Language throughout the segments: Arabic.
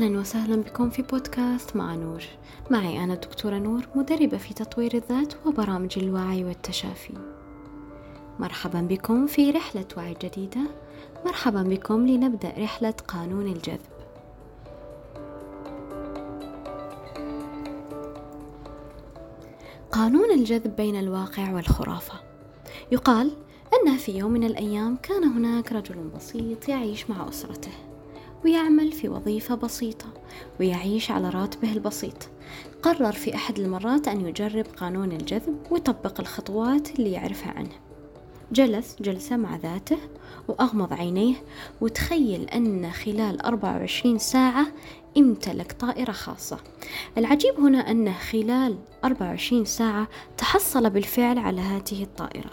أهلا وسهلا بكم في بودكاست مع نور. معي أنا الدكتورة نور مدربة في تطوير الذات وبرامج الوعي والتشافي. مرحبا بكم في رحلة وعي جديدة. مرحبا بكم لنبدأ رحلة قانون الجذب. قانون الجذب بين الواقع والخرافة. يقال أن في يوم من الأيام كان هناك رجل بسيط يعيش مع أسرته. ويعمل في وظيفة بسيطة ويعيش على راتبه البسيط. قرر في أحد المرات أن يجرب قانون الجذب ويطبق الخطوات اللي يعرفها عنه. جلس جلسة مع ذاته وأغمض عينيه وتخيل أن خلال 24 ساعة امتلك طائرة خاصة. العجيب هنا أنه خلال 24 ساعة تحصل بالفعل على هذه الطائرة.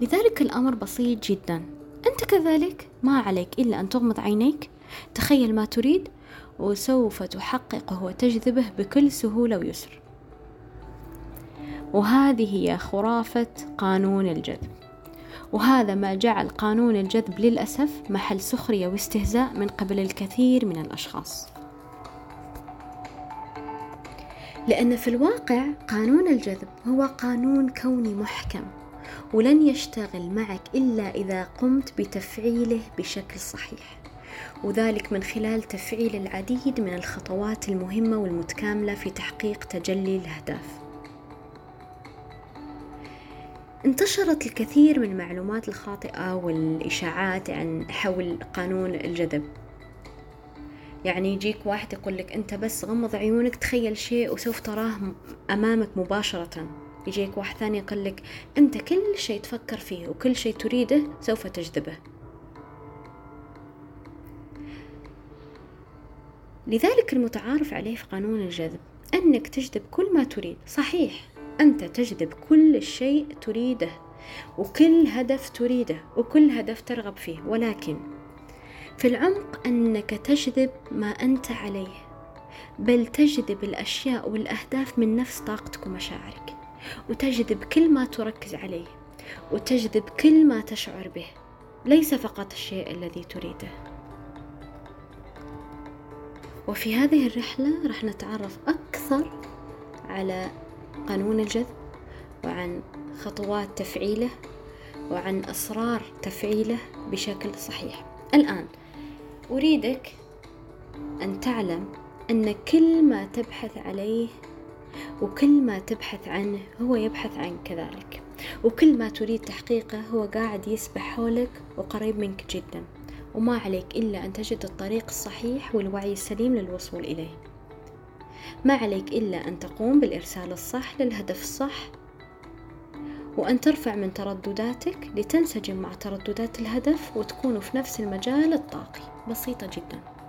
لذلك الأمر بسيط جدا. أنت كذلك؟ ما عليك إلا أن تغمض عينيك. تخيل ما تريد وسوف تحققه وتجذبه بكل سهولة ويسر. وهذه هي خرافة قانون الجذب. وهذا ما جعل قانون الجذب للأسف محل سخرية واستهزاء من قبل الكثير من الأشخاص. لأن في الواقع قانون الجذب هو قانون كوني محكم. ولن يشتغل معك إلا إذا قمت بتفعيله بشكل صحيح. وذلك من خلال تفعيل العديد من الخطوات المهمة والمتكاملة في تحقيق تجلي الأهداف. انتشرت الكثير من المعلومات الخاطئة والإشاعات عن حول قانون الجذب. يعني يجيك واحد يقول لك أنت بس غمض عيونك تخيل شيء وسوف تراه أمامك مباشرة. يجيك واحد ثاني يقول لك أنت كل شيء تفكر فيه وكل شيء تريده سوف تجذبه. لذلك المتعارف عليه في قانون الجذب أنك تجذب كل ما تريد. صحيح أنت تجذب كل شيء تريده وكل هدف تريده وكل هدف ترغب فيه ولكن في العمق أنك تجذب ما أنت عليه بل تجذب الأشياء والأهداف من نفس طاقتك ومشاعرك. وتجذب كل ما تركز عليه وتجذب كل ما تشعر به ليس فقط الشيء الذي تريده. وفي هذه الرحلة رح نتعرف أكثر على قانون الجذب وعن خطوات تفعيله وعن أسرار تفعيله بشكل صحيح. الآن أريدك أن تعلم أن كل ما تبحث عليه وكل ما تبحث عنه هو يبحث عنك كذلك. وكل ما تريد تحقيقه هو قاعد يسبح حولك وقريب منك جدا. وما عليك إلا أن تجد الطريق الصحيح والوعي السليم للوصول إليه. ما عليك إلا أن تقوم بالإرسال الصح للهدف الصح. وأن ترفع من تردداتك لتنسجم مع ترددات الهدف وتكونوا في نفس المجال الطاقي. بسيطة جدا.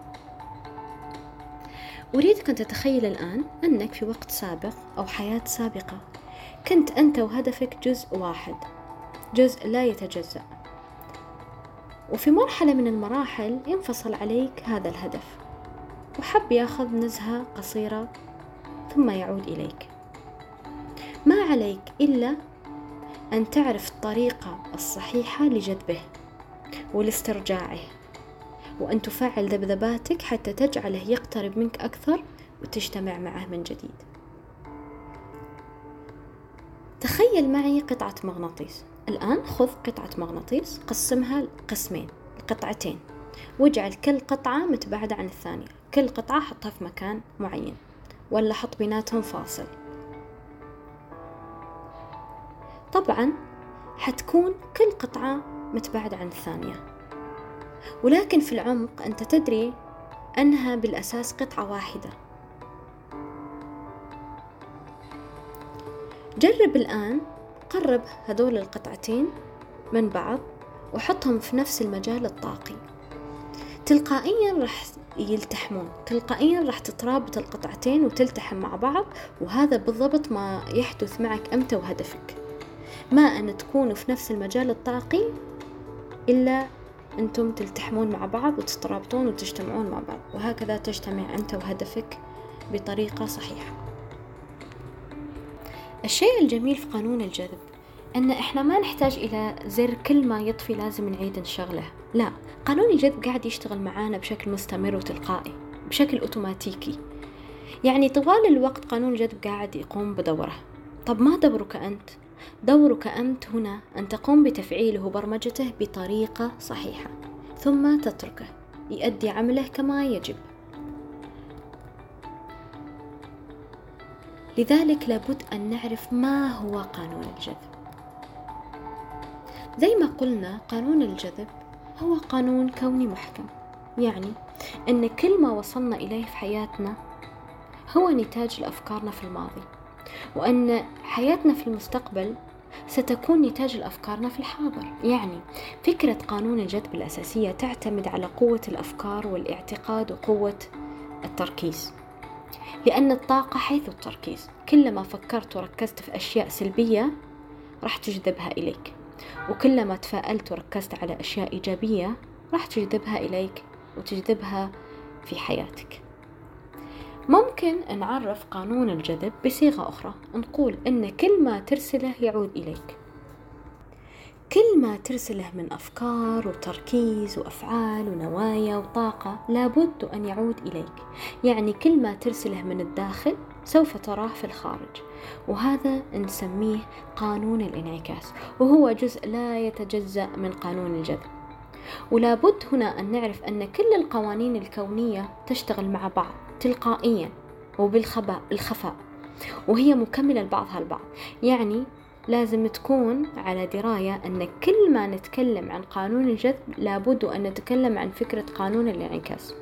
أريدك أن تتخيل الآن أنك في وقت سابق أو حياة سابقة. كنت أنت وهدفك جزء واحد جزء لا يتجزأ. وفي مرحلة من المراحل ينفصل عليك هذا الهدف. وحب ياخذ نزهة قصيرة ثم يعود إليك. ما عليك إلا أن تعرف الطريقة الصحيحة لجذبه ولإسترجاعه. وأن تفعل ذبذباتك حتى تجعله يقترب منك أكثر وتجتمع معه من جديد. تخيل معي قطعة مغناطيس. الآن خذ قطعة مغناطيس قسمها قسمين قطعتين. واجعل كل قطعة متباعدة عن الثانية. كل قطعة حطها في مكان معين. ولا حط بيناتهم فاصل. طبعا حتكون كل قطعة متباعدة عن الثانية. ولكن في العمق أنت تدري أنها بالأساس قطعة واحدة. جرب الآن قرب هذول القطعتين من بعض وحطهم في نفس المجال الطاقي. تلقائيا راح يلتحمون تلقائيا راح تترابط القطعتين وتلتحم مع بعض وهذا بالضبط ما يحدث معك أنت وهدفك. ما أن تكونوا في نفس المجال الطاقي إلا أنتم تلتحمون مع بعض وتترابطون وتجتمعون مع بعض وهكذا تجتمع أنت وهدفك بطريقة صحيحة. الشيء الجميل في قانون الجذب أن إحنا ما نحتاج إلى زر كل ما يطفي لازم نعيد نشغله. لا قانون الجذب قاعد يشتغل معانا بشكل مستمر وتلقائي بشكل أوتوماتيكي. يعني طوال الوقت قانون الجذب قاعد يقوم بدوره. طب ما دورك أنت؟ دورك أنت هنا أن تقوم بتفعيله وبرمجته بطريقة صحيحة ثم تتركه يؤدي عمله كما يجب. لذلك لابد أن نعرف ما هو قانون الجذب. زي ما قلنا قانون الجذب هو قانون كوني محكم يعني أن كل ما وصلنا إليه في حياتنا هو نتاج لأفكارنا في الماضي. وأن حياتنا في المستقبل ستكون نتاج لأفكارنا في الحاضر. يعني فكرة قانون الجذب الأساسية تعتمد على قوة الأفكار والاعتقاد وقوة التركيز. لأن الطاقة حيث التركيز. كلما فكرت وركزت في أشياء سلبية راح تجذبها إليك. وكلما تفائلت وركزت على أشياء إيجابية راح تجذبها إليك وتجذبها في حياتك. ممكن نعرف قانون الجذب بصيغة أخرى. نقول أن كل ما ترسله يعود إليك. كل ما ترسله من أفكار وتركيز وأفعال ونوايا وطاقة لابد أن يعود إليك. يعني كل ما ترسله من الداخل سوف تراه في الخارج. وهذا نسميه قانون الانعكاس. وهو جزء لا يتجزأ من قانون الجذب. ولابد هنا أن نعرف أن كل القوانين الكونية تشتغل مع بعض. تلقائيا وبالخباء الخفاء وهي مكملة لبعضها البعض يعني لازم تكون على دراية أن كل ما نتكلم عن قانون الجذب لابد أن نتكلم عن فكرة قانون الانعكاس.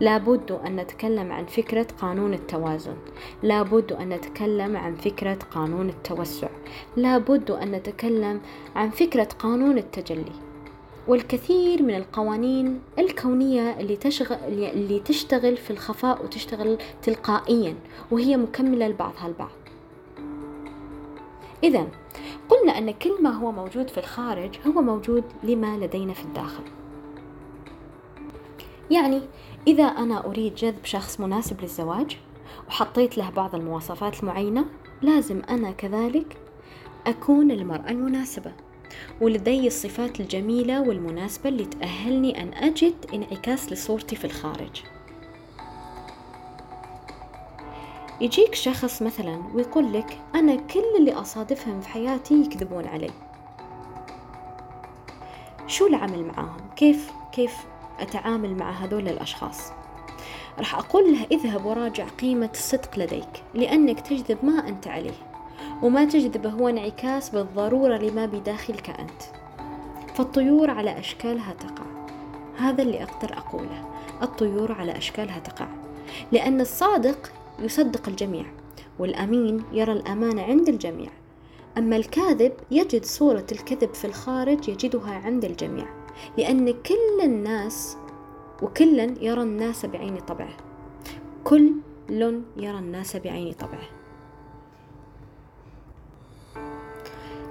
لابد أن نتكلم عن فكرة قانون التوازن. لابد أن نتكلم عن فكرة قانون التوسع. لابد أن نتكلم عن فكرة قانون التجلي. والكثير من القوانين الكونية اللي تشغل اللي تشتغل في الخفاء وتشتغل تلقائيا وهي مكملة لبعضها البعض. إذا قلنا أن كل ما هو موجود في الخارج هو موجود لما لدينا في الداخل. يعني إذا أنا أريد جذب شخص مناسب للزواج وحطيت له بعض المواصفات المعينة لازم أنا كذلك أكون المرأة المناسبة ولدي الصفات الجميلة والمناسبة اللي تأهلني أن أجد انعكاس لصورتي في الخارج. يجيك شخص مثلا ويقول لك أنا كل اللي أصادفهم في حياتي يكذبون علي. شو العمل معاهم؟ كيف كيف أتعامل مع هذول الأشخاص؟ راح أقول له اذهب وراجع قيمة الصدق لديك لأنك تجذب ما أنت عليه. وما تجذبه هو انعكاس بالضرورة لما بداخلك أنت. فالطيور على أشكالها تقع. هذا اللي أقدر أقوله. الطيور على أشكالها تقع. لأن الصادق يصدق الجميع والأمين يرى الأمانة عند الجميع. أما الكاذب يجد صورة الكذب في الخارج يجدها عند الجميع. لأن كل الناس وكلا يرى الناس بعين طبعه. كل يرى الناس بعين طبعه.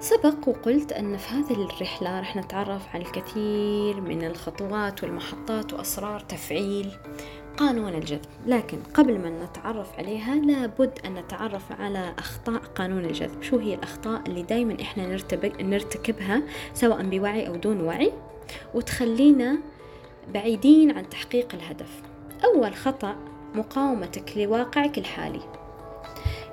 سبق وقلت أن في هذه الرحلة رح نتعرف على الكثير من الخطوات والمحطات وأسرار تفعيل قانون الجذب. لكن قبل ما نتعرف عليها لابد أن نتعرف على أخطاء قانون الجذب. شو هي الأخطاء اللي دايما إحنا نرتكبها سواء بوعي أو دون وعي؟ وتخلينا بعيدين عن تحقيق الهدف. أول خطأ مقاومتك لواقعك الحالي.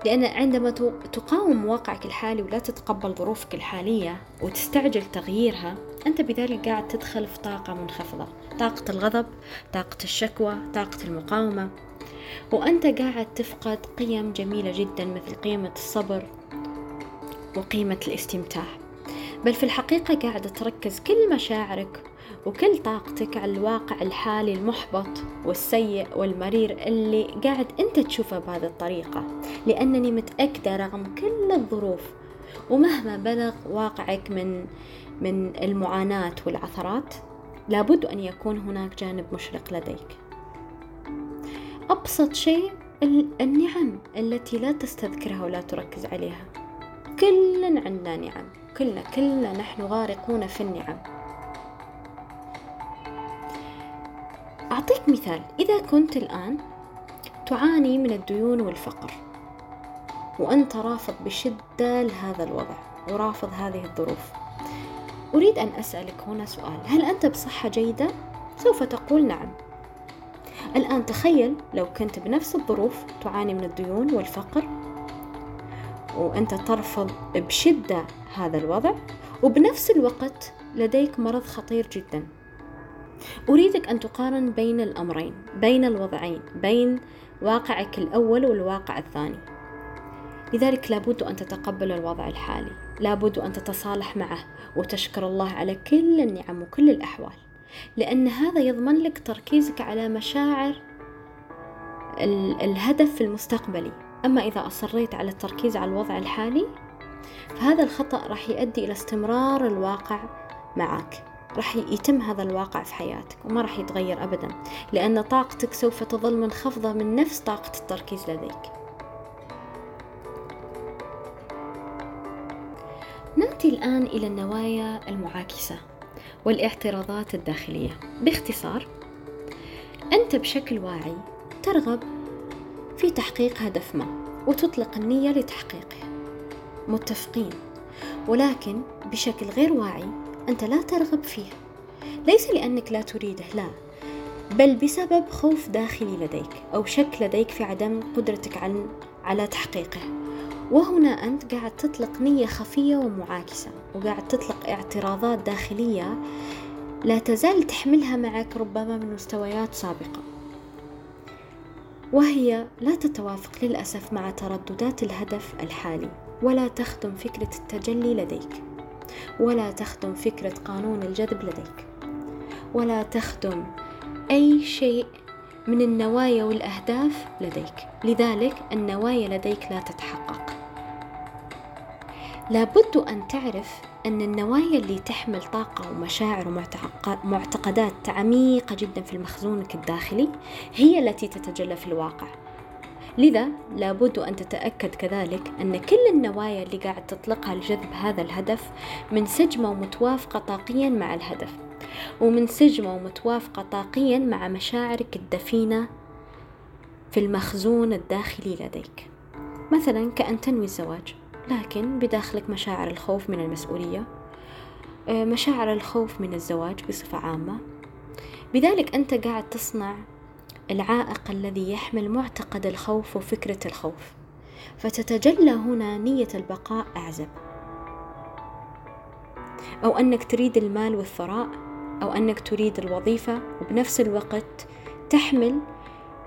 لأن عندما تقاوم واقعك الحالي ولا تتقبل ظروفك الحالية وتستعجل تغييرها أنت بذلك قاعد تدخل في طاقة منخفضة طاقة الغضب طاقة الشكوى طاقة المقاومة. وأنت قاعد تفقد قيم جميلة جدا مثل قيمة الصبر وقيمة الاستمتاع. بل في الحقيقة قاعدة تركز كل مشاعرك وكل طاقتك على الواقع الحالي المحبط والسيء والمرير اللي قاعد أنت تشوفه بهذه الطريقة. لأنني متأكدة رغم كل الظروف ومهما بلغ واقعك من من المعاناة والعثرات لابد أن يكون هناك جانب مشرق لديك. أبسط شيء النعم التي لا تستذكرها ولا تركز عليها. كلنا عندنا نعم. كلنا كلنا نحن غارقون في النعم. أعطيك مثال. إذا كنت الآن تعاني من الديون والفقر وأنت رافض بشدة لهذا الوضع ورافض هذه الظروف أريد أن أسألك هنا سؤال. هل أنت بصحة جيدة؟ سوف تقول نعم. الآن تخيل لو كنت بنفس الظروف تعاني من الديون والفقر وأنت ترفض بشدة هذا الوضع وبنفس الوقت لديك مرض خطير جدا. أريدك أن تقارن بين الأمرين بين الوضعين بين واقعك الأول والواقع الثاني. لذلك لابد أن تتقبل الوضع الحالي لابد أن تتصالح معه وتشكر الله على كل النعم وكل الأحوال لأن هذا يضمن لك تركيزك على مشاعر الهدف المستقبلي. أما إذا أصريت على التركيز على الوضع الحالي فهذا الخطأ راح يؤدي إلى استمرار الواقع معك. راح يتم هذا الواقع في حياتك وما راح يتغير أبدا لأن طاقتك سوف تظل منخفضة من نفس طاقة التركيز لديك. نأتي الآن إلى النوايا المعاكسة والاعتراضات الداخلية. باختصار أنت بشكل واعي ترغب في تحقيق هدف ما وتطلق النية لتحقيقه. متفقين ولكن بشكل غير واعي أنت لا ترغب فيه ليس لأنك لا تريده لا. بل بسبب خوف داخلي لديك أو شك لديك في عدم قدرتك عن على تحقيقه. وهنا أنت قاعد تطلق نية خفية ومعاكسة وقاعد تطلق اعتراضات داخلية لا تزال تحملها معك ربما من مستويات سابقة. وهي لا تتوافق للأسف مع ترددات الهدف الحالي ولا تخدم فكرة التجلي لديك. ولا تخدم فكرة قانون الجذب لديك. ولا تخدم أي شيء من النوايا والأهداف لديك. لذلك النوايا لديك لا تتحقق. لابد أن تعرف أن النوايا اللي تحمل طاقة ومشاعر ومعتقدات عميقة جدا في مخزونك الداخلي هي التي تتجلى في الواقع. لذا لابد أن تتأكد كذلك أن كل النوايا اللي قاعد تطلقها لجذب هذا الهدف منسجمة ومتوافقة طاقيا مع الهدف ومنسجمة ومتوافقة طاقيا مع مشاعرك الدفينة في المخزون الداخلي لديك. مثلا كأن تنوي الزواج لكن بداخلك مشاعر الخوف من المسؤولية آه، مشاعر الخوف من الزواج بصفة عامة. بذلك أنت قاعد تصنع العائق الذي يحمل معتقد الخوف وفكرة الخوف. فتتجلى هنا نية البقاء أعزب. أو أنك تريد المال والثراء أو أنك تريد الوظيفة وبنفس الوقت تحمل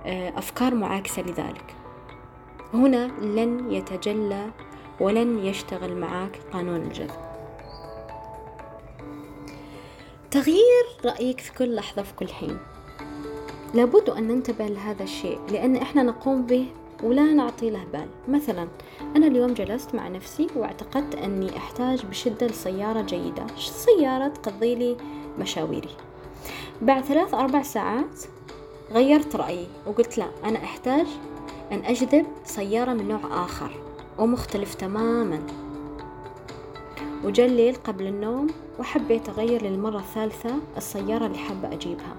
آه، أفكار معاكسة لذلك. هنا لن يتجلى ولن يشتغل معاك قانون الجذب. تغيير رأيك في كل لحظة في كل حين. لابد أن ننتبه لهذا الشيء لأن إحنا نقوم به ولا نعطي له بال. مثلا أنا اليوم جلست مع نفسي واعتقدت أني أحتاج بشدة لسيارة جيدة سيارة تقضي لي مشاويري. بعد ثلاث أربع ساعات غيرت رأيي وقلت لا أنا أحتاج أن أجذب سيارة من نوع آخر ومختلف تماما. وجا الليل قبل النوم وحبيت أغير للمرة الثالثة السيارة اللي حابة أجيبها.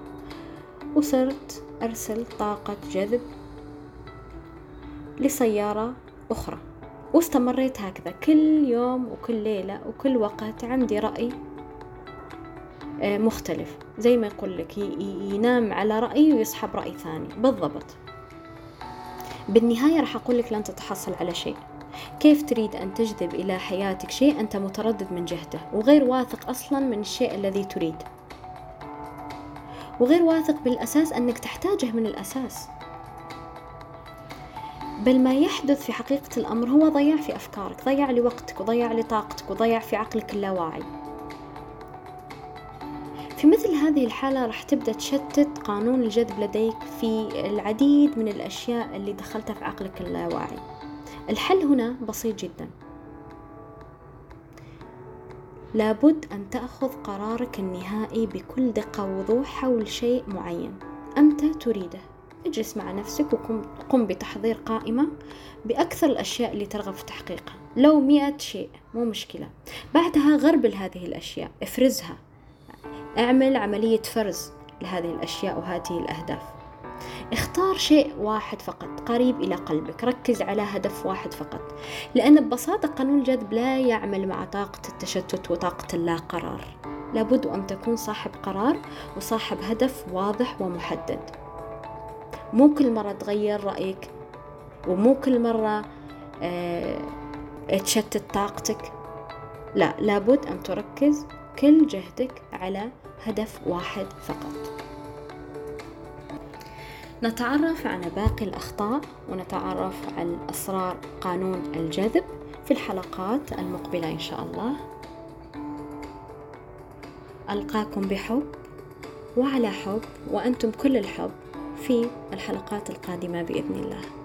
وصرت أرسل طاقة جذب لسيارة أخرى. واستمريت هكذا كل يوم وكل ليلة وكل وقت عندي رأي آه، مختلف. زي ما يقول لك ينام على رأي ويصحى برأي ثاني. بالضبط. بالنهاية راح أقول لك لن تتحصل على شيء. كيف تريد أن تجذب إلى حياتك شيء أنت متردد من جهته وغير واثق أصلا من الشيء الذي تريد. وغير واثق بالأساس أنك تحتاجه من الأساس. بل ما يحدث في حقيقة الأمر هو ضياع في أفكارك ضيع لوقتك وضيع لطاقتك وضيع في عقلك اللاواعي. في مثل هذه الحالة راح تبدأ تشتت قانون الجذب لديك في العديد من الأشياء اللي دخلتها في عقلك اللاواعي. الحل هنا بسيط جدا. لابد أن تأخذ قرارك النهائي بكل دقة ووضوح حول شيء معين. أنت تريده. اجلس مع نفسك وقم بتحضير قائمة بأكثر الأشياء اللي ترغب في تحقيقها. لو مئة شيء مو مشكلة. بعدها غربل هذه الأشياء. افرزها. اعمل عملية فرز لهذه الأشياء وهذه الأهداف. اختار شيء واحد فقط قريب إلى قلبك ركز على هدف واحد فقط لأن ببساطة قانون الجذب لا يعمل مع طاقة التشتت وطاقة اللا قرار لابد أن تكون صاحب قرار وصاحب هدف واضح ومحدد. مو كل مرة تغير رأيك ومو كل مرة آه، تشتت طاقتك. لا لابد أن تركز كل جهدك على هدف واحد فقط. نتعرف على باقي الأخطاء ونتعرف على أسرار قانون الجذب في الحلقات المقبلة إن شاء الله. ألقاكم بحب وعلى حب وأنتم كل الحب في الحلقات القادمة بإذن الله.